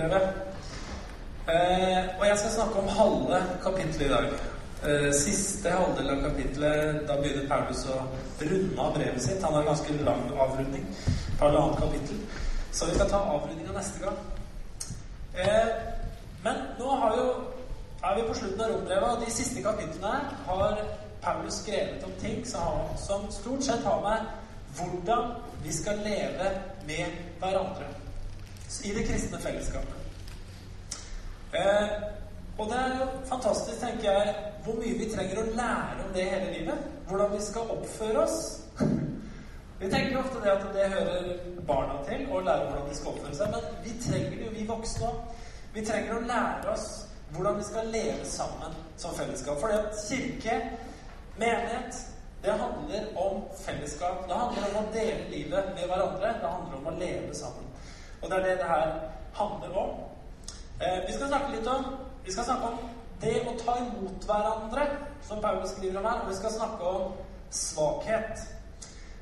rombrevet. Eh, og jeg skal snakke om halve kapittelet i dag. Eh, siste halvdel av kapittelet, da begynner Paulus å runde av brevet sitt. Han har en ganske lang avrunding på halvannet kapittel. Så vi skal ta avrundinga neste gang. Eh, men nå jo, er vi på slutten av rombrevet, og de siste kapitlene har Paulus skrevet om ting som stort sett har med hvordan vi skal leve med hverandre i det kristne fellesskapet. Eh, og det er jo fantastisk, tenker jeg, hvor mye vi trenger å lære om det hele livet. Hvordan vi skal oppføre oss. Vi tenker ofte det at det hører barna til, å lære hvordan de skal oppføre seg. Men vi trenger det jo, vi voksne òg. Vi trenger å lære oss hvordan vi skal leve sammen som fellesskap. Fordi at kirke, menighet, det handler om fellesskap. Det handler om å dele livet med hverandre. Det handler om å leve sammen. Og det er det det her handler om. Eh, vi skal snakke litt om vi skal snakke om det å ta imot hverandre, som Paulus skriver om her. Og vi skal snakke om svakhet.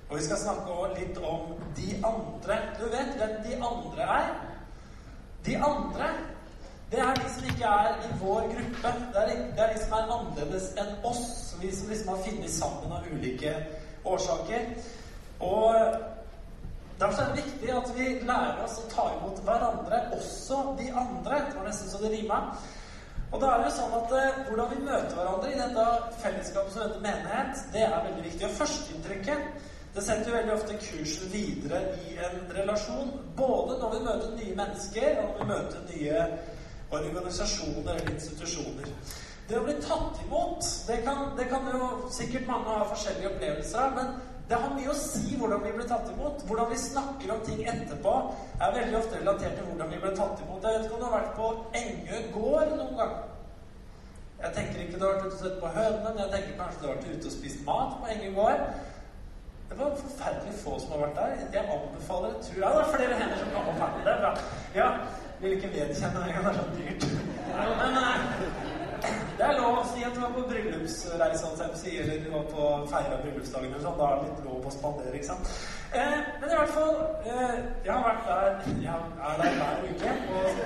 Og vi skal snakke litt om de andre. Du vet hvem de andre er? De andre, det er de som ikke er i vår gruppe. Det er, det er de som er annerledes enn oss. Vi som liksom har funnet sammen av ulike årsaker. Og Derfor er det viktig at vi lærer oss å ta imot hverandre, også de andre. Det var nesten så det rima. Og da er det jo sånn at eh, Hvordan vi møter hverandre i dette fellesskapet som heter menighet, det er veldig viktig. Og førsteinntrykket det setter jo veldig ofte kursen videre i en relasjon. Både når vi møter nye mennesker, og når vi møter nye organisasjoner eller institusjoner. Det å bli tatt imot, det kan, det kan jo sikkert mange ha forskjellige opplevelser av. det har mye å si hvordan vi blir tatt imot. Hvordan vi snakker om ting etterpå, er veldig ofte relatert til hvordan vi ble tatt imot. Jeg vet ikke om du har vært på Engø gård noen gang? Jeg tenker ikke du har vært ute og sett på hønene, men jeg tenker kanskje du har vært ute og spist mat på Engø gård. Det var forferdelig få som har vært der. Jeg anbefaler det. Tror jeg det er flere hender som kan opp Det er bra. Ja, vil ikke vedkjenne det engang. Det er så dyrt. Men eh, det er lov å si at du var på bryllupsreise, eller du var på feira bryllupsdagen eller sånn. Da er det litt lov å spandere, ikke sant. Eh, men i hvert fall eh, Jeg har vært der Jeg er der hver uke. Og,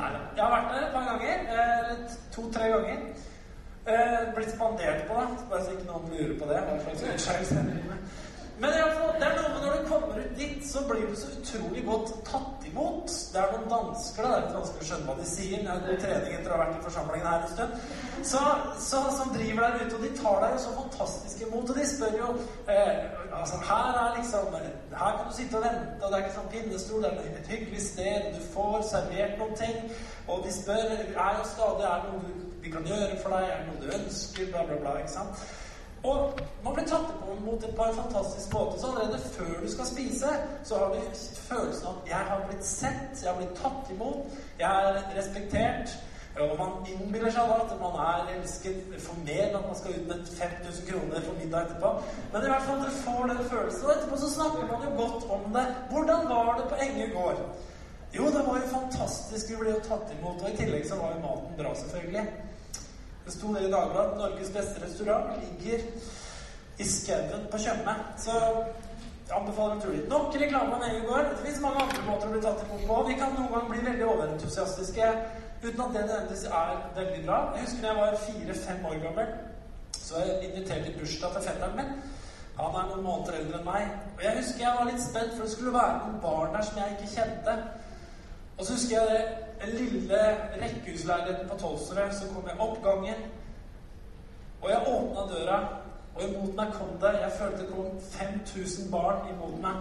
nei, jeg har vært der et par ganger. Eh, To-tre ganger. Eh, blitt spandert på, da. Bare så ikke noen lurer på det. Hva slags men i alle fall, det er noe med når du kommer ut dit, så blir du så utrolig godt tatt imot. Det er noen dansker, da. Det er vanskelig å skjønne hva de sier. Det er god trening etter å ha vært i forsamlingen her en stund. Så, så, som driver der ute, og de tar deg jo så fantastisk imot. Og de spør jo eh, altså, Her er liksom Her kan du sitte og vente, og det er ikke sånn pinnestol. Det er et hyggelig sted, du får servert noen ting. Og de spør er jo stadig er det noe vi kan gjøre for deg, er det noe du ønsker, bla, bla, bla. ikke sant? Og man blir tatt på en fantastisk måte. Så allerede før du skal spise, så har du følelsen av at 'jeg har blitt sett', 'jeg har blitt tatt imot', 'jeg er respektert'. Og man innbiller seg da at man er elsket for mer enn at man skal ut med 5000 kroner for middag etterpå. Men i hvert fall du får den følelsen. Og etterpå så snakker man jo godt om det. Hvordan var det på Enge gård? Jo, det var jo fantastisk. Vi ble jo tatt imot. Og i tillegg så var jo maten bra, selvfølgelig. Det sto det i Dagbladet. Norges beste restaurant ligger i skauen på Tjøme. Så jeg anbefaler en tur dit. Nok reklame om Egegård. Det fins mange andre måter å bli tatt imot på. Vi kan noen ganger bli veldig overentusiastiske uten at det nødvendigvis er veldig bra. Jeg husker da jeg var fire-fem år gammel, så jeg invitert i bursdag til fetteren min. Han er noen måneder eldre enn meg. Og jeg husker jeg var litt spent, for det skulle være noen barn der som jeg ikke kjente. Og så husker jeg det den lille rekkehusleiligheten på Tolvsrud. Så kom jeg opp gangen, og jeg åpna døra, og imot meg kom det Jeg følte det kom 5000 barn imot meg.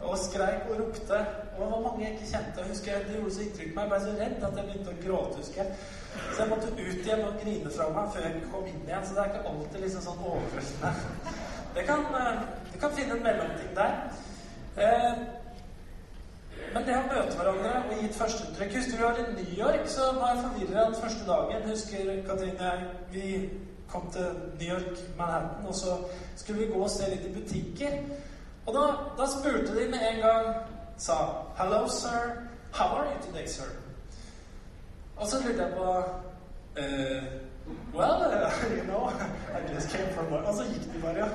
Og skreik og ropte. Og det var mange jeg ikke kjente. Jeg husker Det gjorde så inntrykk på meg. Jeg ble så redd at jeg begynte å gråte. husker jeg. Så jeg måtte ut igjen og grine fra meg før jeg kom inn igjen. Så det er ikke alltid liksom sånn overraskende. Det kan, eh, det kan finne en mellomting der. Eh, men det å møte hverandre og gi et førsteinntrykk Husker du var i New York, så var jeg forvirra den første dagen. Husker Katrine Vi kom til New York, Manhattan, og så skulle vi gå og se litt i butikker. Og da, da spurte de med en gang sa 'Hello, sir. How are you today, sir?' Og så lurte jeg på uh, Well, uh, you know, I just came from Og så gikk de bare.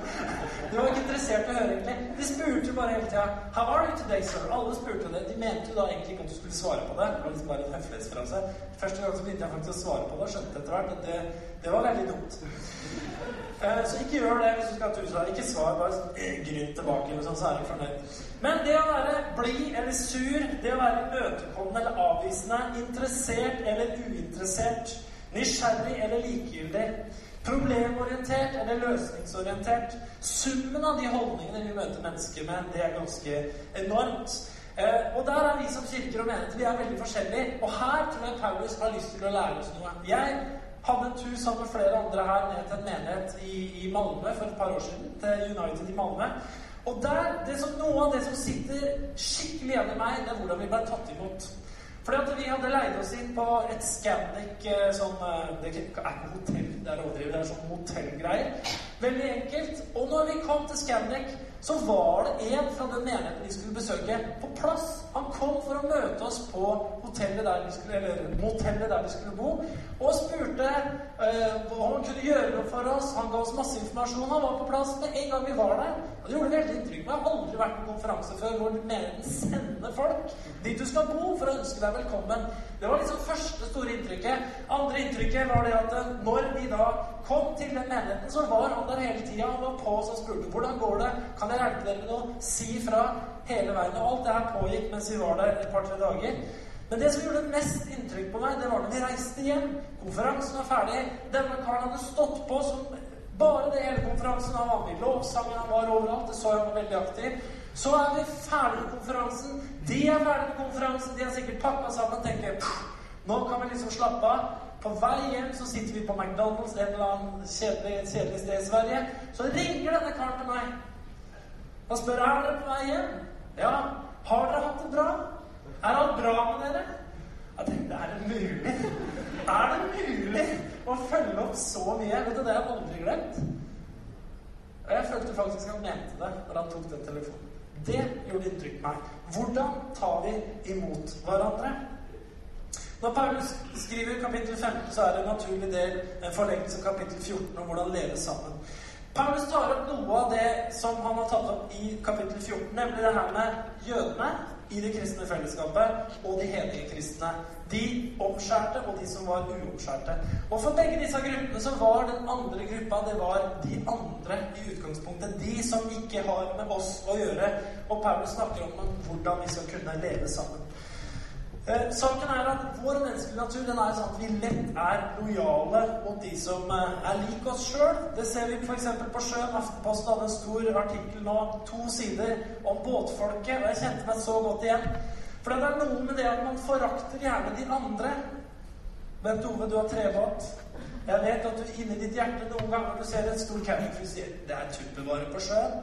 De var ikke interessert i å høre, egentlig. De spurte bare hele tida How are you today, sir? Alle spurte det. De mente jo da egentlig ikke at du skulle svare på det. Det var liksom bare en høflighetsfrase. Første gang så begynte jeg faktisk å svare på det, og skjønte etter hvert at det, det var veldig dumt. Eh, så ikke gjør det hvis du skal til USA. Ikke svar, bare sånn, grynn tilbake, sånn, så er du fornøyd. Men det å være blid eller sur, det å være imøtekommende eller avvisende, interessert eller uinteressert Nysgjerrig eller likegyldig. Problemorientert eller løsningsorientert. Summen av de holdningene vi møter mennesker med, det er ganske enormt. Eh, og der er vi som kirker og menigheter vi er veldig forskjellige. Og her tror jeg Paulus har lyst til å lære oss noe. Jeg hadde en tur sammen med flere andre her ned til en menighet i, i Malmö for et par år siden. Til United i Malmö. Og der, det som, Noe av det som sitter skikkelig igjen i meg, det er hvordan vi ble tatt imot. Fordi at vi hadde leid oss inn på et Scandic eh, sånn eh, Det er ikke hotell, det er overdrevet, det er sånn hotellgreier. Veldig enkelt. Og når vi kom til Scandic, så var det en fra den menigheten vi skulle besøke, på plass. Han kom for å møte oss på hotellet der vi skulle, eller motellet der vi skulle bo, og spurte uh, hva han kunne gjøre noe for oss. Han ga oss masse informasjon. Han var på plass med en gang vi var der. Og det gjorde veldig inntrykk. Jeg har aldri vært på konferanse før hvor menigheten sender folk dit du skal bo, for å ønske deg velkommen. Det var liksom første store inntrykket. Andre inntrykket var det at eh, når vi da kom til den menigheten, så var han der hele tida. Han var på oss og spurte hvordan går det, kan jeg hjelpe dere med noe, si fra hele veien. Og alt det her pågikk mens vi var der et par-tre dager. Men det som gjorde mest inntrykk på meg, det var når vi reiste hjem. Konferansen var ferdig. Denne karen hadde stått på som bare det hele konferansen. Han var med i lovsangen, han var overalt. Det så jeg var veldig aktiv. Så er vi ferdig med konferansen. De er ferdig med konferansen. De har sikkert pakka sammen og tenker nå kan vi liksom slappe av. På vei hjem så sitter vi på McDonald's, en eller annen kjedelig, kjedelig sted i Sverige. Så ringer denne karen til meg og spør er dere på vei hjem. Ja. Har dere hatt det bra? Er alt bra med dere? Jeg tenkte er det mulig? Er det mulig å følge opp så mye? Vet du, Det har jeg aldri glemt. Og jeg følte faktisk han mente det når han tok den telefonen. Det gjorde inntrykk på meg. Hvordan tar vi imot hverandre? Når Paulus skriver kapittel 15, så er det en naturlig del en forlengelse av kapittel 14 om hvordan leve sammen. Paulus tar opp noe av det som han har tatt opp i kapittel 14, nemlig det her med jødene i det kristne fellesskapet og de hedige kristne. De omskjærte og de som var uomskjærte. Og for begge disse gruppene så var den andre gruppa det var de andre i utgangspunktet. De som ikke har med oss å gjøre. Og Paulus snakker om hvordan vi skal kunne leve sammen. Eh, saken er at Vår menneskelige natur den er sånn at vi lett er lojale mot de som eh, er lik oss sjøl. Det ser vi f.eks. på sjøen. Aftenposten hadde en stor artikkel nå, to sider, om båtfolket. Og jeg kjente meg så godt igjen. For det er noe med det at man forakter gjerne de andre. Bent Ove, du har trebåt. Jeg vet at du inni ditt hjerte noen ganger du ser et stort campingfly sier 'Det er tuppevare på sjøen'.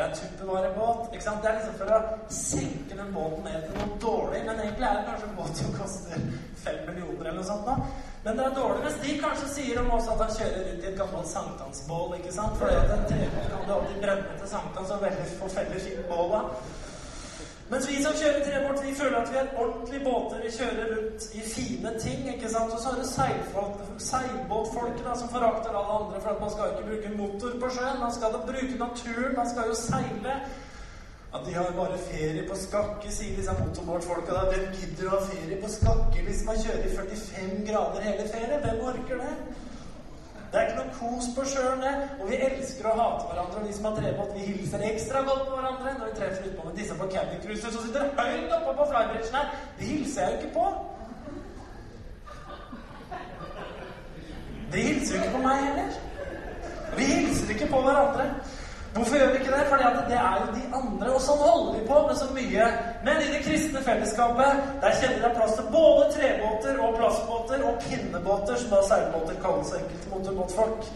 Det er tuppevarebåt. ikke sant? Det er liksom for å senke den båten ned til noe dårlig. Men egentlig er det kanskje en båt som koster fem millioner eller noe sånt. da. Men det er dårlig hvis de kanskje sier om oss at han kjører rundt i et gammelt sankthansbål. ikke sant? For en trebåt kan du alltid brenne til sankthans og veldig forfelle fint da. Mens vi som kjører trebåt, vi føler at vi er ordentlige båter. Vi kjører rundt i fine ting. ikke sant? Og så er det seilbåtfolket da, som forakter alle andre for at man skal ikke bruke motor på sjøen. Man skal da bruke naturen. Man skal jo seile. At de har bare ferie på Skakke, sier disse motorbåtfolka. Hvem gidder å ha ferie på Skakke hvis man kjører i 45 grader hele ferien? Hvem orker det? Det er ikke noe kos på sjøen, det. Og vi elsker å hate hverandre. Og vi som har trebåt, vi hilser ekstra godt på hverandre når vi treffer utpå med disse på campingcruiser som sitter høyt oppe på flybridgen her. De hilser jeg jo ikke på. De hilser jo ikke på meg heller. Vi hilser ikke på hverandre. Hvorfor gjør vi ikke det? Fordi det er jo de andre. Og sånn holder vi på med så mye. Men i det kristne fellesskapet der kjenner det plass til både trebåter og plastbåter og pinnebåter, som da seilbåter kalles enkelte motorbåtfolk.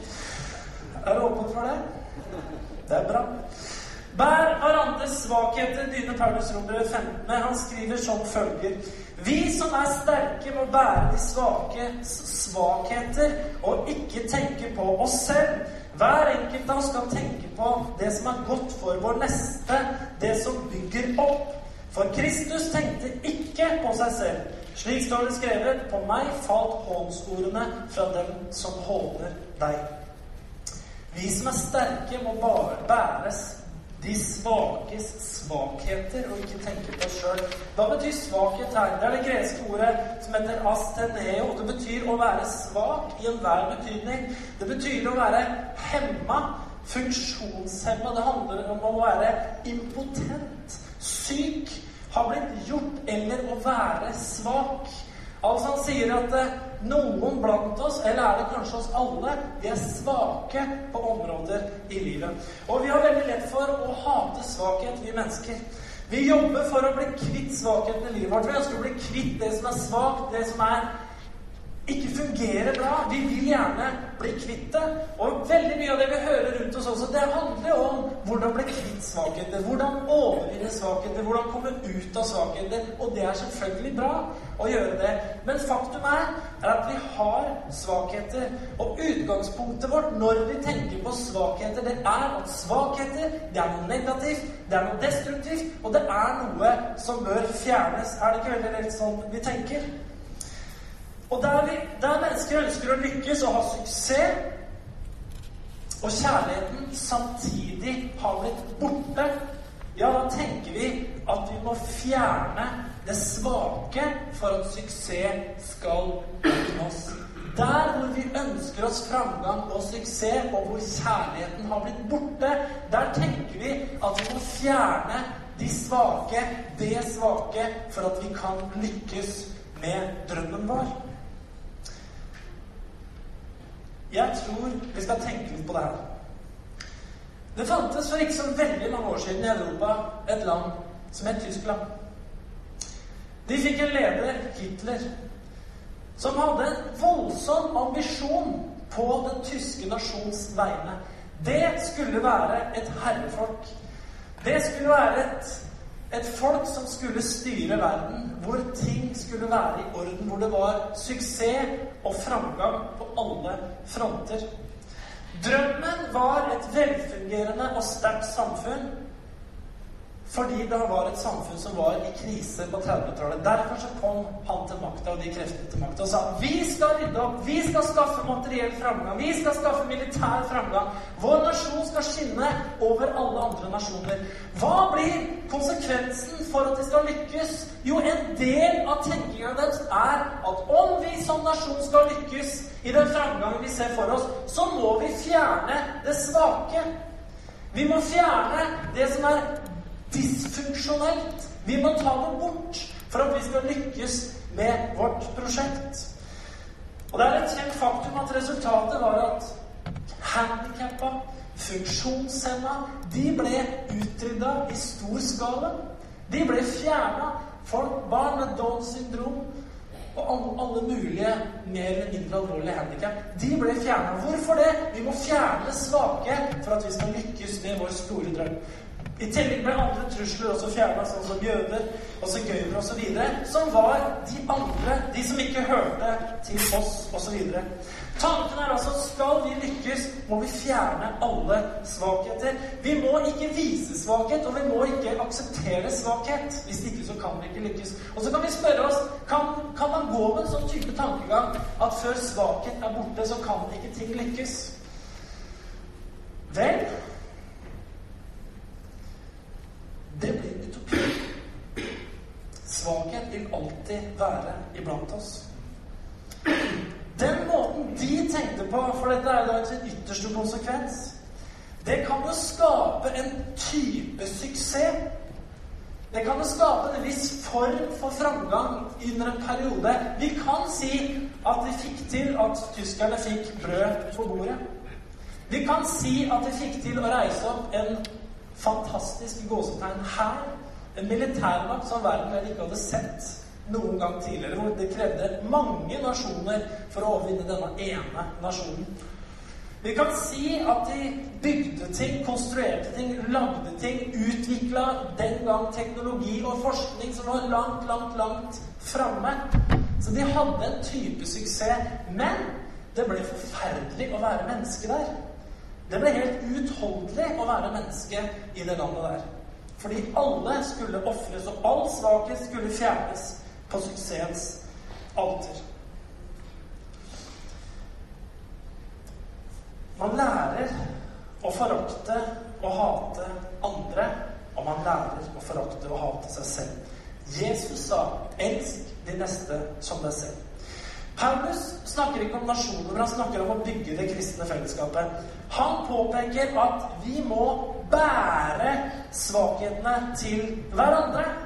Er du åpen for det? Det er bra. Bær hverandres svakheter, begynner Paulus Rombrevet 15. Han skriver som følger Vi som er sterke, må bære de svake svakheter og ikke tenke på oss selv. Hver enkelt av oss skal tenke på det som er godt for vår neste, det som bygger opp. For Kristus tenkte ikke på seg selv. Slik står det skrevet, på meg falt hånsordene fra dem som håner deg. Vi som er sterke, må bare bæres de svakes svakheter og ikke tenke på oss sjøl. Hva betyr svakhet her? Det er det greske ordet som heter asteneo. Det betyr å være svak i enhver betydning. Det betyr å være hemma, funksjonshemma. Det handler om å være impotent, syk, ha blitt gjort, eller å være svak. Altså Han sier at eh, noen blant oss, eller er det kanskje oss alle, vi er svake på områder i livet. Og vi har veldig lett for å hate svakhet, vi mennesker. Vi jobber for å bli kvitt svakheten i livet vårt. Vi ønsker å bli kvitt det som er svakt, det som er ikke fungerer bra. Vi vil gjerne bli kvitt det. Og veldig mye av det vi hører rundt oss også, det handler om hvordan bli kvitt svakheter. Hvordan overvinne svakheter. Hvordan komme ut av svakheter. Og det er selvfølgelig bra å gjøre det. Men faktum er, er at vi har svakheter. Og utgangspunktet vårt når vi tenker på svakheter, det er at svakheter det er noe negativt, det er noe destruktivt, og det er noe som bør fjernes. Er det ikke veldig lett sånn vi tenker? Og der, vi, der mennesker ønsker å lykkes og ha suksess, og kjærligheten samtidig har blitt borte, ja, da tenker vi at vi må fjerne det svake for at suksess skal oppnås. Der hvor vi ønsker oss framgang og suksess, og hvor kjærligheten har blitt borte, der tenker vi at vi må fjerne de svake, det svake, for at vi kan lykkes med drømmen vår. Jeg tror vi skal tenke litt på det her. Det fantes for ikke så veldig mange år siden i Europa et land som het Tyskland. De fikk en leder, Hitler, som hadde en voldsom ambisjon på den tyske nasjons vegne. Det skulle være et herrefolk. Det skulle være et et folk som skulle styre verden, hvor ting skulle være i orden, hvor det var suksess og framgang på alle fronter. Drømmen var et velfungerende og sterkt samfunn fordi det var et samfunn som var i krise på 30-tallet. Derfor så kom han til makta og de kreftene til makta og sa vi skal rydde opp, vi skal skaffe materiell framgang, vi skal skaffe militær framgang. Vår nasjon skal skinne over alle andre nasjoner. Hva blir konsekvensen for at de skal lykkes? Jo, en del av tenkinga deres er at om vi som nasjon skal lykkes i den framgangen vi ser for oss, så må vi fjerne det svake. Vi må fjerne det som er dysfunksjonelt. Vi må ta det bort for at vi skal lykkes med vårt prosjekt. Og det er et kjent faktum at resultatet var at handikappa, funksjonshemma, de ble utrydda i stor skala. De ble fjerna. Folk, barn med Downs syndrom og alle mulige mer eller mindre alvorlige handikap, de ble fjerna. Hvorfor det? Vi må fjerne svake for at vi skal lykkes med vår store drøm. I tillegg ble andre trusler også fjerna, sånn som jøder og sigøynere osv., som var de andre, de som ikke hørte til oss osv. Tanken er altså skal vi lykkes, må vi fjerne alle svakheter. Vi må ikke vise svakhet, og vi må ikke akseptere svakhet. Hvis ikke så kan vi ikke lykkes. Og så kan vi spørre oss kan, kan man gå med en sånn type tankegang at før svakhet er borte, så kan ikke ting lykkes? Vel det blir utopi. Svakhet vil alltid være iblant oss. Den måten de tenkte på, for dette er da sin ytterste konsekvens, det kan jo skape en type suksess. Det kan jo skape en viss form for framgang under en periode. Vi kan si at vi fikk til at tyskerne fikk brød på bordet. Vi kan si at vi fikk til å reise opp en fantastisk gåsetegn her. En militærmakt som verden ikke hadde sett noen gang tidligere. Hvor det krevde mange nasjoner for å overvinne denne ene nasjonen. Vi kan si at de bygde ting, konstruerte ting, lagde ting, utvikla den gang teknologi og forskning som var langt, langt, langt framme. Så de hadde en type suksess. Men det ble forferdelig å være menneske der. Det ble helt uutholdelig å være menneske i det landet der. Fordi alle skulle ofres, og all svakhet skulle fjernes på suksessens alter. Man lærer å forakte og hate andre, og man lærer å forakte og hate seg selv. Jesus sa 'elsk de neste som deg selv'. Paulus snakker ikke om nasjoner, men han snakker om å bygge det kristne fellesskapet. Han påpeker at vi må bære svakhetene til hverandre.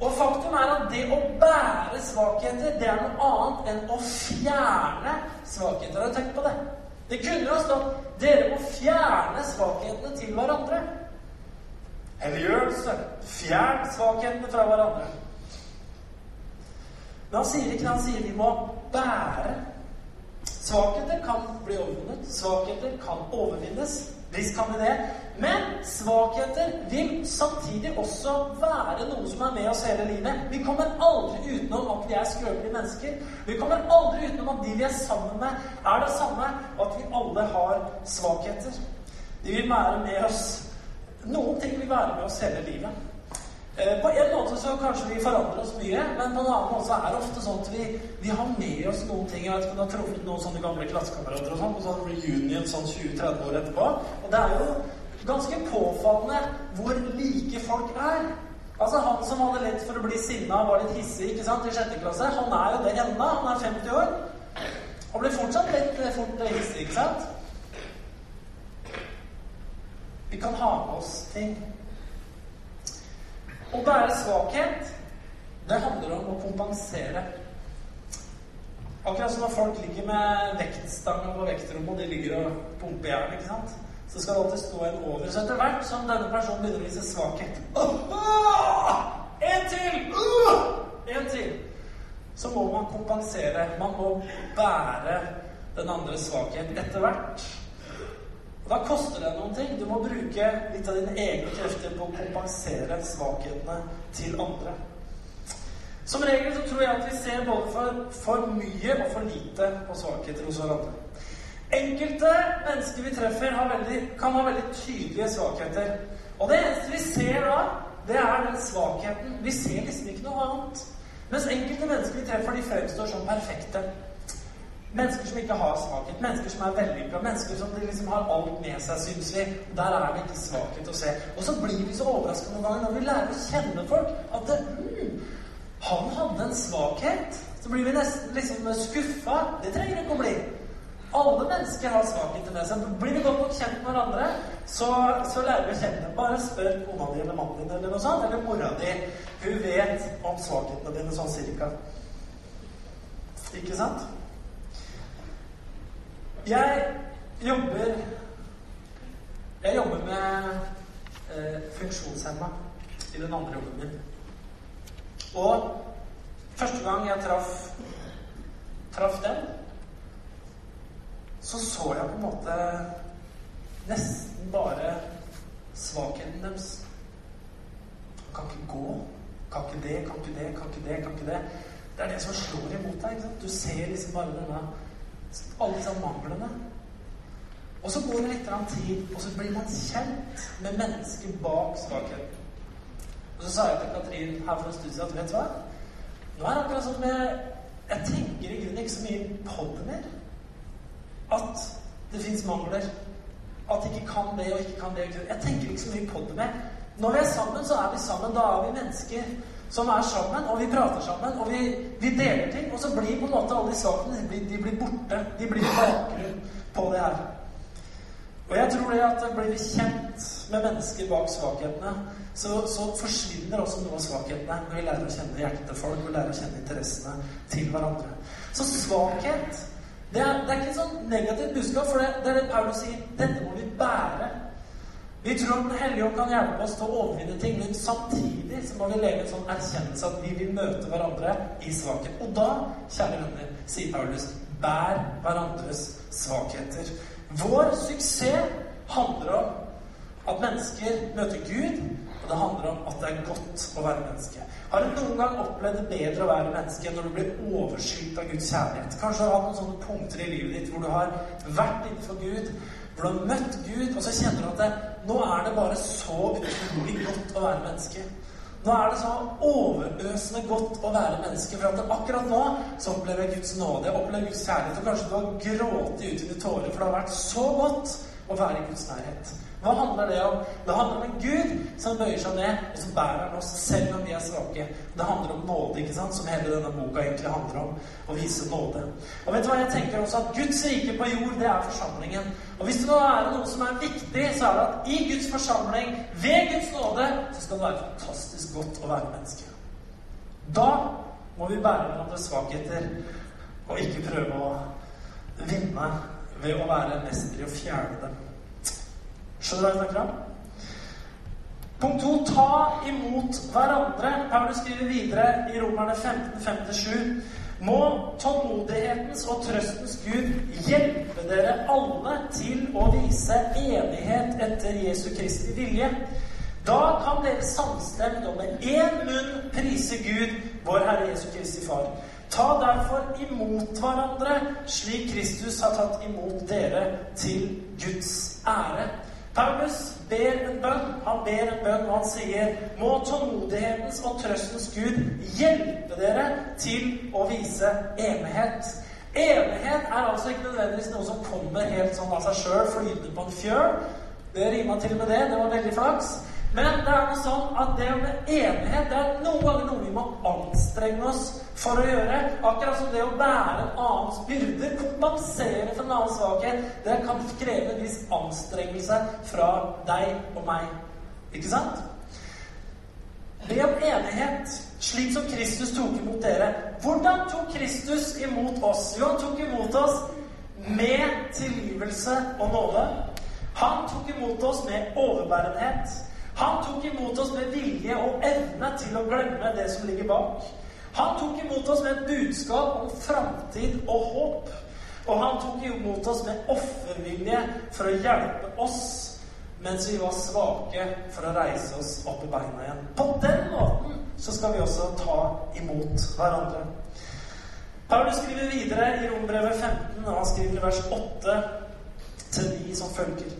Og faktum er at det å bære svakheter, det er noe annet enn å fjerne svakheter. Har du på det? Det kunne jo stått 'Dere må fjerne svakhetene til hverandre'. Helliggjørelse. Fjern svakhetene fra hverandre. Men han sier ikke. Han sier vi må bære. Svakheter kan bli overvunnet. Svakheter kan overvinnes. Visst kan vi det. Men svakheter vil samtidig også være noe som er med oss hele livet. Vi kommer aldri utenom at vi er skrøpelige mennesker. Vi kommer aldri utenom at de vi er sammen med, er det samme, og at vi alle har svakheter. De vil være med oss. Noen ting vil være med oss hele livet. Eh, på en måte så kanskje vi forandrer oss mye, men på en annen måte så er det ofte sånn at vi, vi har med oss noen ting. Jeg vet ikke om du har truffet noen sånne gamle klassekamerater og sånn, på sånn reunion sånn 20-30 år etterpå. Og det er jo ganske påfallende hvor like folk er. Altså Han som hadde lett for å bli sinna og var litt hissig ikke sant, i sjette klasse, han er jo det ennå. Han er 50 år. Og blir fortsatt litt fort hissig, ikke sant? Vi kan ha med oss ting. Å bære svakhet, det handler om å kompensere. Akkurat som når folk ligger med vektstang på vektrommet, og de ligger og pumper jern, ikke sant? Så skal det alltid stå en over. Så etter hvert som denne personen begynner å vise svakhet En til! En til! Så må man kompensere. Man må bære den andres svakhet etter hvert. Da koster det noen ting. Du må bruke litt av dine egne krefter på å kompensere svakhetene til andre. Som regel så tror jeg at vi ser både for, for mye og for lite på svakheter hos hverandre. Enkelte mennesker vi treffer, veldig, kan ha veldig tydelige svakheter. Og det eneste vi ser da, det er den svakheten. Vi ser liksom ikke noe annet. Mens enkelte mennesker vi treffer, de fremstår som perfekte. Mennesker som ikke har svakhet, mennesker som er vellykka, mennesker som liksom har alt med seg, syns vi. Der er det ikke svakhet å se. Og så blir vi så overraska noen ganger når vi lærer å kjenne folk, at det, mm, han hadde en svakhet. Så blir vi nesten liksom skuffa. Det trenger ikke å bli. Alle mennesker har svakheter med seg. Blir vi godt nok kjent med hverandre, så, så lærer vi å kjenne. Bare spør kona di eller mannen din eller noe sånt, eller mora di. Hun vet om svakhetene dine sånn cirka. Ikke sant? Jeg jobber Jeg jobber med eh, funksjonshemma i den andre jobben min. Og første gang jeg traff traff dem, så så jeg på en måte nesten bare svakheten deres. Kan ikke gå. Kan ikke det, kan ikke det, kan ikke det. kan ikke Det Det er det som slår imot deg. ikke sant? Du ser liksom bare denne alle disse manglene. Og så går det litt tid, og så blir man kjent med mennesket bak svakheten. Og så sa jeg til Katrin her for en stund siden at vet du hva? Nå er det akkurat som jeg, jeg tenker i grunnen ikke så mye på det mer. At det fins mangler. At de ikke kan det og ikke kan det. Jeg tenker ikke så mye på det mer. Når vi er sammen, så er vi sammen. Da er vi mennesker som er sammen, og vi prater sammen, og vi, vi deler ting. Og så blir på en måte alle de sakene de blir, de blir borte. De blir bakgrunn på det her. Og jeg tror det at blir vi kjent med mennesker bak svakhetene, så, så, forsvinner også noe av svakhetene når vi lærer å kjenne hjertet til folk og lærer å kjenne interessene til hverandre. Så svakhet det er, det er ikke et sånn negativt budskap, for det, det er det Paulus sier. Dette må vi bære. Vi tror at Den hellige ånd kan hjelpe oss til å overvinne ting, men samtidig så må vi leve en sånn erkjennelse at vi vil møte hverandre i svakhet. Og da, kjære venner, sier Paulus, bær hverandres svakheter. Vår suksess handler om at mennesker møter Gud, og det handler om at det er godt å være menneske. Har du noen gang opplevd det bedre å være menneske når du blir overskylt av Guds kjærlighet? Kanskje du har noen sånne punkter i livet ditt hvor du har vært innenfor Gud, hvor du har møtt Gud, og så kjenner du at det, nå er det bare så utrolig godt å være menneske. Nå er det så overøsende godt å være menneske. For at akkurat nå så opplever jeg Guds nåde, jeg opplever Guds kjærlighet. Og kanskje du har grått ut i tårer, for det har vært så godt å være i Guds nærhet. Hva handler det om? Det handler om en Gud som bøyer seg ned, og som bærer oss selv om vi er svake. Det handler om nåde, ikke sant? som hele denne boka egentlig handler om. Å vise nåde. Og vet du hva jeg tenker også? At Guds rike på jord, det er forsamlingen. Og hvis det nå er noe som er viktig, så er det at i Guds forsamling, ved Guds nåde, så skal det være fantastisk godt å være menneske. Da må vi bære hverandres svakheter, og ikke prøve å vinne ved å være mestere i å fjerne dem. Skjønner du hva jeg snakker om? Punkt to ta imot hverandre. Paulus skriver videre i Romerne 15.57 må tålmodighetens og trøstens Gud hjelpe dere alle til å vise enighet etter Jesu Kristi vilje. Da kan dere samstemt og med én munn prise Gud, vår Herre Jesu Kristi Far. Ta derfor imot hverandre slik Kristus har tatt imot dere til Guds ære. Paulus ber en bønn. Han ber en bønn, og han sier Må tålmodighetens og trøstens Gud hjelpe dere til å vise enighet. Enighet er altså ikke nødvendigvis noe som kommer helt sånn av seg sjøl, flytende på en fjøl. Det rima til med det. Det var veldig flaks. Men det er noe sånn at det med enighet det er noen ganger noe vi må anstrenge oss for å gjøre. Akkurat som det å bære en annens byrder, kompensere for en annen svakhet, det kan kreve en viss anstrengelse fra deg og meg. Ikke sant? Be om enighet, slik som Kristus tok imot dere. Hvordan tok Kristus imot oss? Jo, han tok imot oss med tilgivelse og nåde. Han tok imot oss med overbærenhet. Han tok imot oss med vilje og evne til å glemme det som ligger bak. Han tok imot oss med et budskap om framtid og håp. Og han tok imot oss med offervilje for å hjelpe oss mens vi var svake, for å reise oss opp i beina igjen. På den måten så skal vi også ta imot hverandre. Paulus skriver videre i Rombrevet 15, og han skriver i vers 8 til 9 som følger.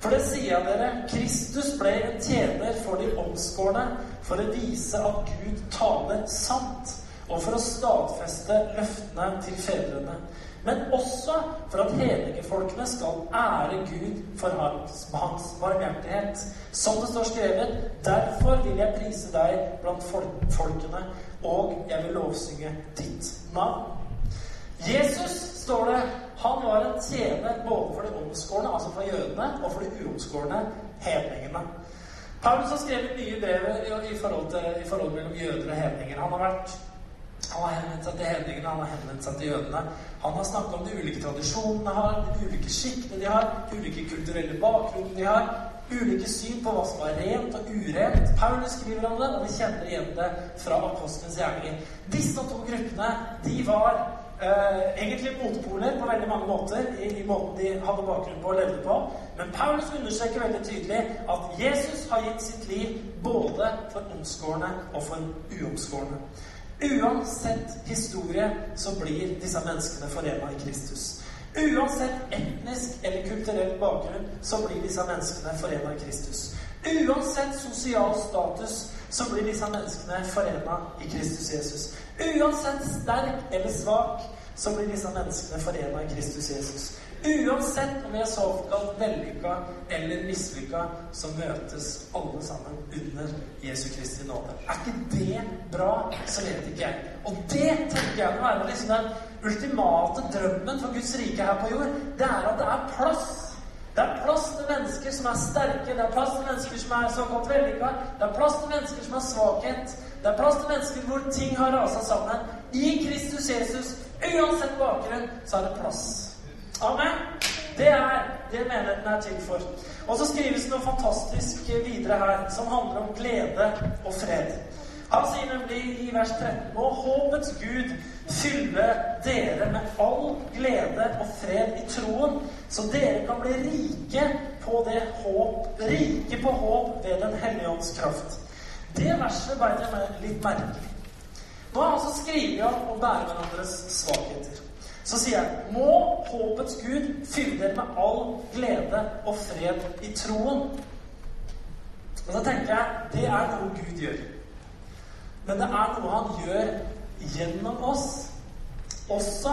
For det sier jeg dere, Kristus ble en tjener for de omskårne for å vise at Gud taler sant, og for å stadfeste løftene til fedrene. Men også for at hedningefolkene skal ære Gud for hans, hans barmhjertighet. Som det står skrevet, derfor vil jeg prise deg blant folkene, og jeg vil lovsynge ditt navn. Jesus, står det, han var en tjener både for de omskårne, altså for jødene, og for de uomskårne hedningene. Paulus har skrevet mye brev i forhold, til, i forhold mellom jøder og hedninger. Han har vært han har henvendt seg til hedningene, han har henvendt seg til jødene. Han har snakket om de ulike tradisjonene har, de ulike skikkene de har, de ulike kulturelle bakgrunnen de har, ulike syn på hva som er rent og urent. Paulus skriver om det, og vi kjenner igjen det fra apostelens gjerninger. Disse to gruppene de var eh, egentlig motpoler på veldig mange måter i, i, måten de hadde bakgrunn på og levde på. Men Paulus understreker veldig tydelig at Jesus har gitt sitt liv både for omskårne og for uomskårne. Uansett historie så blir disse menneskene forena i Kristus. Uansett etnisk eller kulturell bakgrunn så blir disse menneskene forena i Kristus. Uansett sosial status så blir disse menneskene forena i Kristus Jesus. Uansett sterk eller svak, så blir disse menneskene forena i Kristus Jesus. Uansett om vi er såkalt vellykka eller mislykka, så møtes alle sammen under Jesu Kristi nåde. Er ikke det bra, så vet ikke jeg. Og det tenker jeg må være liksom den ultimate drømmen for Guds rike her på jord. Det er at det er plass. Det er plass til mennesker som er sterke, det er plass til mennesker som er såkalt vellykka, det er plass til mennesker som har svakhet, det er plass til mennesker hvor ting har rasa sammen. I Kristus Jesus, uansett bakgrunn, så er det plass. Amen. Det er det menigheten er til for. Og så skrives det noe fantastisk videre her, som handler om glede og fred. Han sier nemlig i vers 13 Må håpets Gud fylle dere med all glede og fred i troen, så dere kan bli rike på det håp, rike på håp ved Den hellige ånds kraft. Det verset beit jeg meg litt merkelig. Nå har han altså skrevet om å bære hverandres svakheter. Så sier jeg må håpets Gud fylle dere med all glede og fred i troen. Og så tenker jeg det er noe Gud gjør. Men det er noe han gjør gjennom oss også.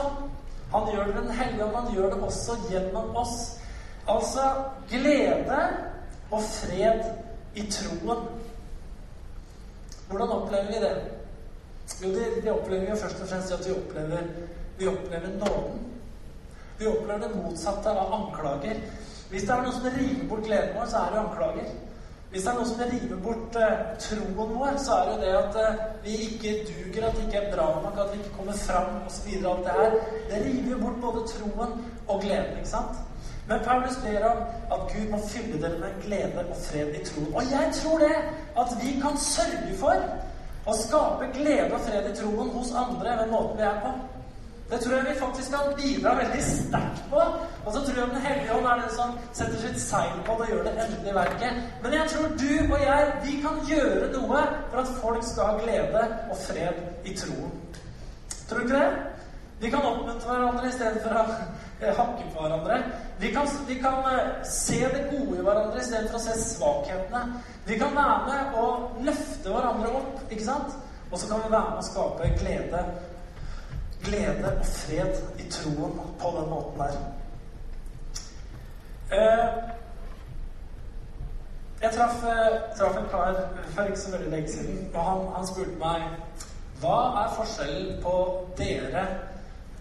Han gjør det med Den hellige ånd. Han gjør det også gjennom oss. Altså glede og fred i troen. Hvordan opplever vi det? Jo, det, det opplever vi jo først og fremst at vi opplever, vi opplever nåden. Vi opplever det motsatte av anklager. Hvis det er noe som river bort gleden vår, så er det anklager. Hvis det er noe som river bort eh, troen vår, så er det jo det at eh, vi ikke duger, at det ikke er bra nok, at vi ikke kommer fram osv. Alt det her. Det river jo bort både troen og gleden, ikke sant? Men Paulus ber om at Gud må fylle dere med glede og fred i troen. Og jeg tror det! At vi kan sørge for å skape glede og fred i troen hos andre ved måten vi er på. Det tror jeg vi faktisk kan bidra veldig sterkt på. Og så tror jeg Den hellige ånd er den som setter sitt seil på det og gjør det endelige verket. Men jeg tror du og jeg, vi kan gjøre noe for at folk skal ha glede og fred i troen. Tror du ikke det? Vi kan oppmuntre hverandre i stedet for å hakke på hverandre. Vi kan, vi kan eh, se det gode i hverandre i stedet for å se svakhetene. Vi kan være med og løfte hverandre opp, ikke sant? Og så kan vi være med og skape glede glede og fred i troen på den måten der. Eh, jeg traff, eh, traff en kar for ikke så veldig lenge siden, og han, han spurte meg hva er forskjellen på dere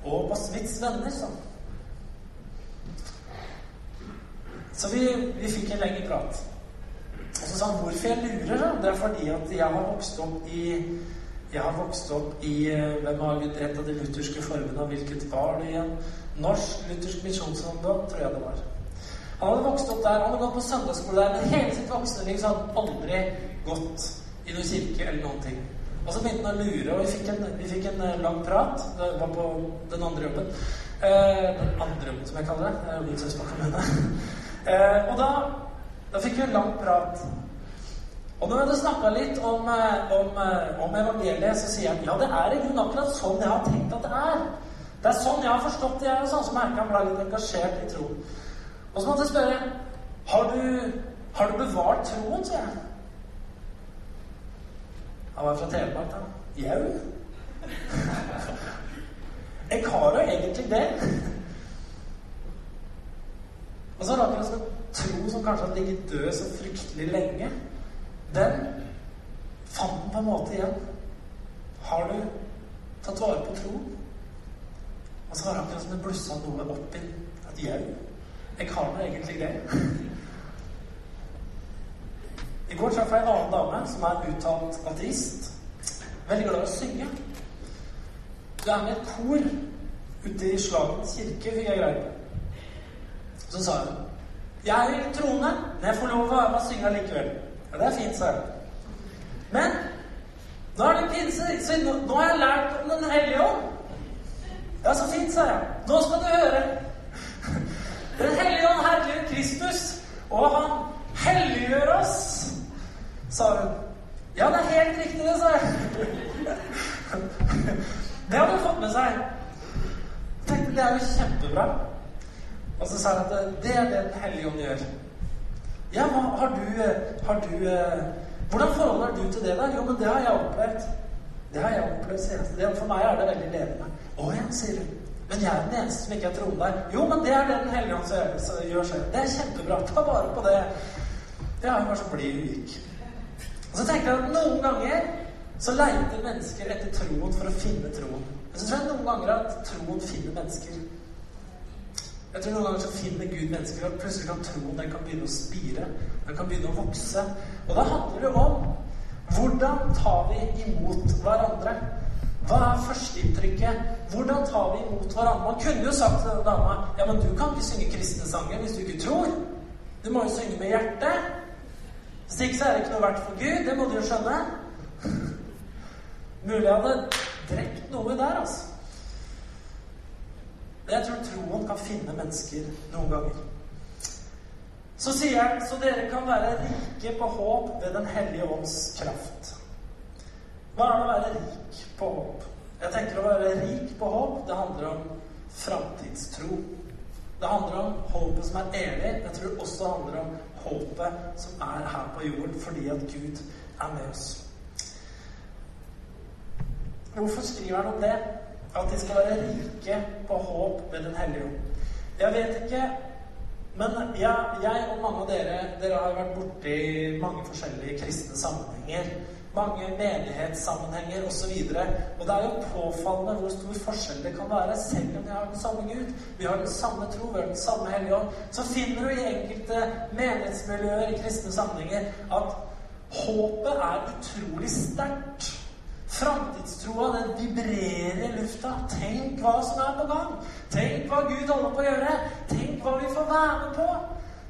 og på Smiths venner? sånn? Så vi, vi fikk en lengre prat. Og så sa han hvorfor jeg lurer. Da? Det er fordi at jeg har vokst opp i jeg har vokst opp i eh, Hvem har et av de lutherske formene? Hvilket var det igjen? Norsk luthersk misjonsungdom, tror jeg det var. Han hadde vokst opp der, han hadde gått på søndagsskole der, men hele sitt voksne liv så hadde han aldri gått i noen kirke eller noen ting. Og så begynte han å lure, og vi fikk en, vi fikk en eh, lang prat. Det var på den andre jobben. Eh, den andre jobben, som jeg kaller det. Jobber i Søsbakk kommune. eh, og da, da fikk vi en lang prat. Og når vi hadde snakka litt om, eh, om, eh, om, evangeliet, så sier han ja, det er i grunnen akkurat sånn jeg har tenkt at det er. Det er sånn jeg har forstått det, jeg, og sånn som merker han ble litt engasjert i troen. Og så måtte jeg spørre har du, har du bevart troen, sier jeg. Han var fra Telemark, da. Jau. Jeg har jo egentlig det. Og så rakk jeg å tro som kanskje har ligget død så fryktelig lenge den fant den på en måte igjen. Har du tatt vare på troen? Og så var det akkurat som det blussa noe opp i et jau. Jeg har nå egentlig det. I går traff jeg en annen dame som er uttalt ateist. Veldig glad i å synge. Du er med et kor ute i Slagens kirke, fikk jeg greie på. Så sa hun Jeg er i troende, men jeg får lov å være med og synge likevel. Ja, det er fint, sa jeg. Men nå er det pinse, så nå, nå har jeg lært om Den hellige ånd. Ja, så fint, sa jeg. Nå skal du høre. Den hellige ånd herliggjør Kristus, og han helliggjør oss, sa hun. Ja, det er helt riktig, det, sa jeg. Det hadde hun fått med seg. Tenkte det er jo kjempebra. Og så sa hun at det er det Den hellige ånd gjør. Ja, har du, eh, har du eh, Hvordan forholder du til det der? Jo, men det har jeg opplevd. Det har jeg opplevd, sier jeg. For meg er det veldig levende. Å ja, sier du. Men jeg er den eneste som ikke er troende der. Jo, men det er det Den hellige ånd gjør selv. Det er kjempebra. Ta vare på det. Ja, hun var så blid hun gikk. Og så tenker jeg at noen ganger så leiter mennesker etter troen for å finne troen. Men så tror jeg noen ganger at troen finner mennesker. Jeg tror noen ganger så finner Gud mennesker, og plutselig kan troen den kan begynne å spire. Den kan begynne å vokse. Og da handler det om hvordan tar vi imot hverandre? Hva er førsteinntrykket? Hvordan tar vi imot hverandre? Man kunne jo sagt til denne dama ja, men du kan ikke synge kristne sanger hvis du ikke tror. Du må jo synge med hjertet. Hvis ikke så er det ikke noe verdt for Gud. Det må du jo skjønne. Mulig jeg hadde drept noe der, altså. Jeg tror troen kan finne mennesker noen ganger. Så sier han så dere kan være rike på håp ved Den hellige ånds kraft. Hva er det å være rik på håp? Jeg tenker å være rik på håp, det handler om framtidstro. Det handler om håpet som er evig. Jeg tror det også handler om håpet som er her på jorden fordi at Gud er med oss. Hvorfor skriver han om det? At de skal være rike på håp ved Den hellige ånd. Jeg vet ikke, men jeg, jeg og mange av dere dere har vært borti mange forskjellige kristne sammenhenger. Mange menighetssammenhenger osv. Og, så og det er jo påfallende hvor stor forskjell det kan være, selv om vi har den samme Gud. Vi har den samme tro, vi har den samme Hellige Ånd. Så finner du i enkelte menighetsmiljøer i kristne sammenhenger at håpet er utrolig sterkt. Framtidstroa, den vibrerer i lufta. Tenk hva som er på gang. Tenk hva Gud holder på å gjøre. Tenk hva vi får være med på.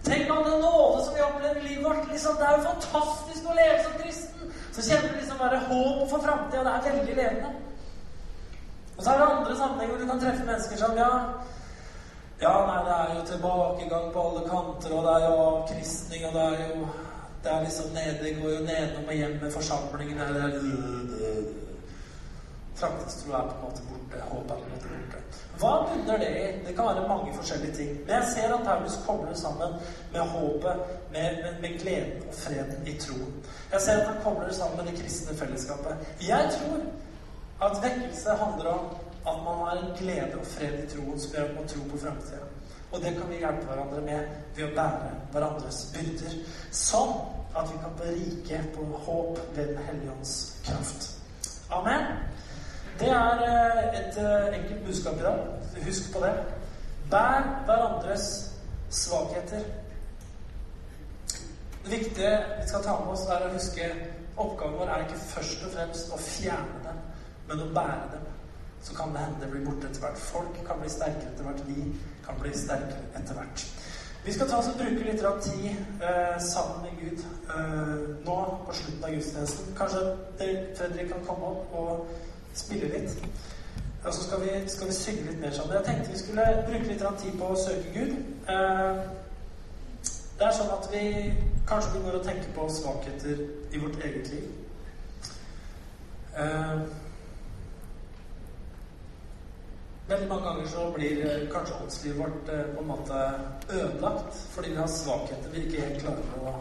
Tenk all den nåde som vi opplever i livet vårt. Liksom, det er jo fantastisk å leve som kristen. Så kjenner vi liksom bare håp for framtida. Det er veldig levende. Og så er det andre sammenhenger hvor du kan treffe mennesker som ja, ja, nei, det er jo tilbakegang på alle kanter, og det er jo avkristning, og det er jo det er liksom nede, går jo nedom og hjem med forsamlingene. Det er Framtidstro er på en måte borte. Håp er på en måte borte. Hva bunner det i? Det kan være mange forskjellige ting. Men jeg ser at Paulus kobler sammen med håpet, med, med, med, gleden og freden i troen. Jeg ser at han kobler sammen med det kristne fellesskapet. Jeg tror at vekkelse handler om at man har en glede og fred i troen som gjør at man tror på framtida. Og det kan vi hjelpe hverandre med ved å bære hverandres byrder. Sånn at vi kan berike på håp ved Den hellige ånds kraft. Amen. Det er eh, et eh, enkelt budskap i dag. Husk på det. Bær hverandres svakheter. Det viktige vi skal ta med oss, er å huske oppgaven vår er ikke først og fremst å fjerne dem, men å bære dem. Så kan det hende det blir borte etter hvert. Folk kan bli sterkere etter hvert. Vi kan bli sterk etter hvert. Vi skal ta oss og bruke litt tid eh, sammen med Gud eh, nå på slutten av gudstjenesten. Kanskje Fredrik kan komme opp og spille litt. Og så skal vi, skal vi synge litt mer sammen. Jeg tenkte vi skulle bruke litt tid på å søke Gud. Eh, det er sånn at vi kanskje begynner å tenke på svakheter i vårt eget liv. Eh, Veldig mange ganger så blir eh, kanskje åndslivet vårt eh, på en måte ødelagt fordi vi har svakheter vi ikke helt klarer å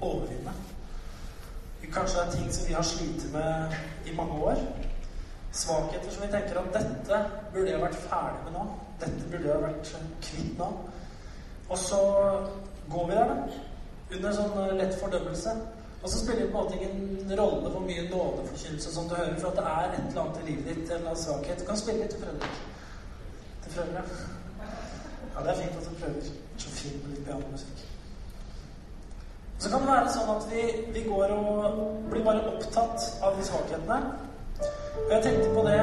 overvinne. Kanskje det er ting som vi har slitt med i mange år. Svakheter som vi tenker at dette burde jeg vært ferdig med nå. Dette burde jeg vært kvitt nå. Og så går vi der, da. Under sånn eh, lett fordømmelse. Og så spiller det på en måte ingen rolle hvor mye nådeforkynnelse som du hører, for at det er et eller annet i livet ditt, en eller annen svakhet. Du kan spille litt, Fredrik. Ja? Ja, det er fint at du prøver. Så fint med litt pianomusikk. Så kan det være sånn at vi, vi, går og blir bare opptatt av de svakhetene. Og jeg tenkte på det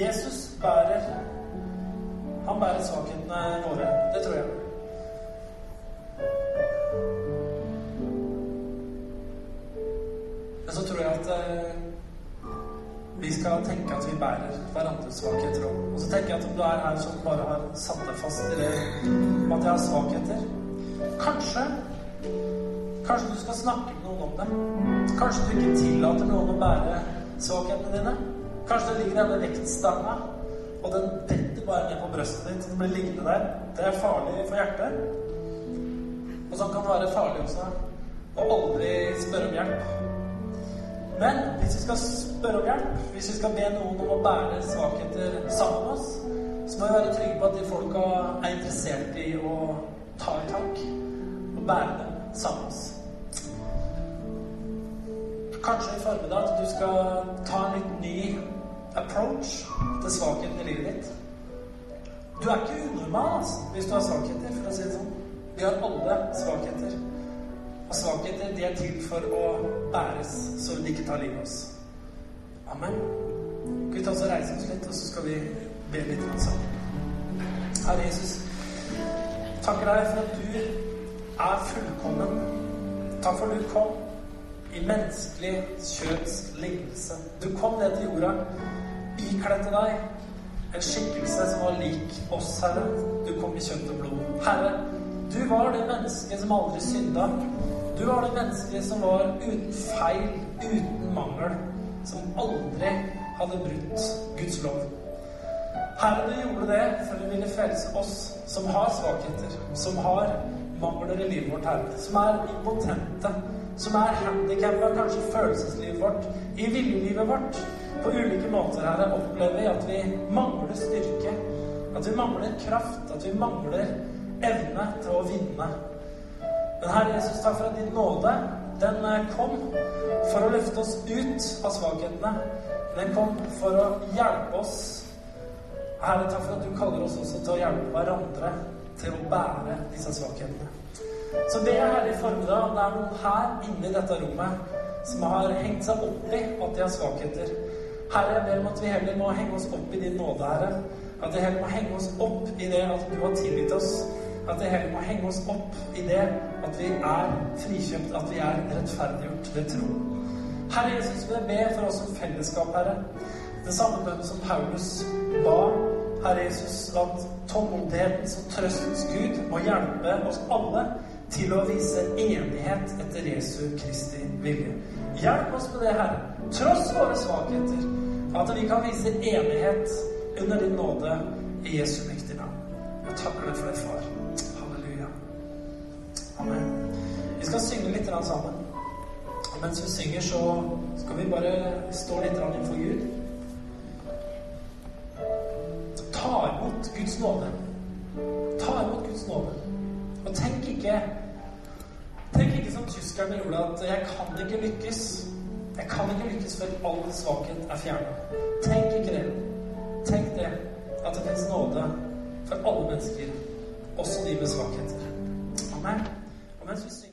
Jesus bærer Han bærer svakhetene våre. Det tror jeg. Men så tror jeg at eh, vi skal tenke at vi bærer hverandres svakheter òg. Og så tenker jeg at om du er her som bare har satt deg fast i det med at jeg har svakheter Kanskje Kanskje du skal snakke med noen om det. Kanskje du ikke tillater noen å bære svakhetene dine. Kanskje det ligger denne vektstanga, og den detter bare ned på brøstet ditt. Den blir liggende der. Det er farlig for hjertet. Og sånn kan det være farlig også å aldri spørre om hjelp. Men hvis vi skal spørre om hjelp, hvis vi skal be noen om å bære svakheter sammen med oss, så må vi være trygge på at de folka er interessert i å ta i tak og bære dem sammen med oss. Kanskje i formiddag at du skal ta en litt ny approach til svakheten i livet ditt. Du er ikke unormal altså, hvis du har svakheter, for å si det sånn. Vi har alle svakheter. Og svakheter, de er til for å bæres, så de ikke tar livet av oss. Amen. Skal vi ta oss og reise oss litt, og så skal vi be litt sammen. Herre Jesus, takker deg for at du er fullkommen. Takk for at du kom i menneskelig kjøds lignelse. Du kom ned til jorda, ikledte deg en skikkelse som var lik oss, Herre. Du kom i kjøtt og blod. Herre, du var det mennesket som aldri synda. Du var det mennesket som var uten feil, uten mangel, som aldri hadde brutt Guds lov. Herre, du gjorde det for å ville frelse oss som har svakheter, som har mangler i livet vårt, Herre, som er impotente, som er handikappa, kanskje følelseslivet vårt, i viljelivet vårt. På ulike måter, Herre, opplever vi at vi mangler styrke. At vi mangler kraft. At vi mangler evne til å vinne. Men Herre Jesus, takk for at din nåde, den eh, kom for å løfte oss ut av svakhetene. Den kom for å hjelpe oss. Herre, takk for at du kaller oss også til å hjelpe hverandre til å bære disse svakhetene. Så det er Herre i formiddag om det er noen her inne i dette rommet som har hengt seg opp i at de har svakheter. Herre, jeg ber om at vi heller må henge oss opp i din nåde, Herre. At vi heller må henge oss opp i det at du har tilgitt oss. At vi heller må henge oss opp i det at vi er frikjøpt, at vi er rettferdiggjort ved tro. Herre Jesus, vil jeg be for oss som fellesskap, Herre. Det samme bønnen som Paulus ba. Herre Jesus, at tålmodighetens og trøstens Gud må hjelpe oss alle til å vise enighet etter Jesu Kristi vilje. Hjelp oss med det, Herre, tross våre svakheter, at vi kan vise enighet under din nåde i Jesu mektige navn. Jeg takker deg for det, far. Amen. Vi skal synge litt sammen. Og mens vi synger, så skal vi bare stå litt innenfor Gud. Ta imot Guds nåde. Ta imot Guds nåde. Og tenk ikke Tenk ikke som tyskerne gjorde, at 'jeg kan ikke lykkes'. Jeg kan ikke lykkes før all svakhet er fjerna. Tenk ikke det. Tenk det. At det finnes nåde for alle mennesker, også de med svakheter. Let's just.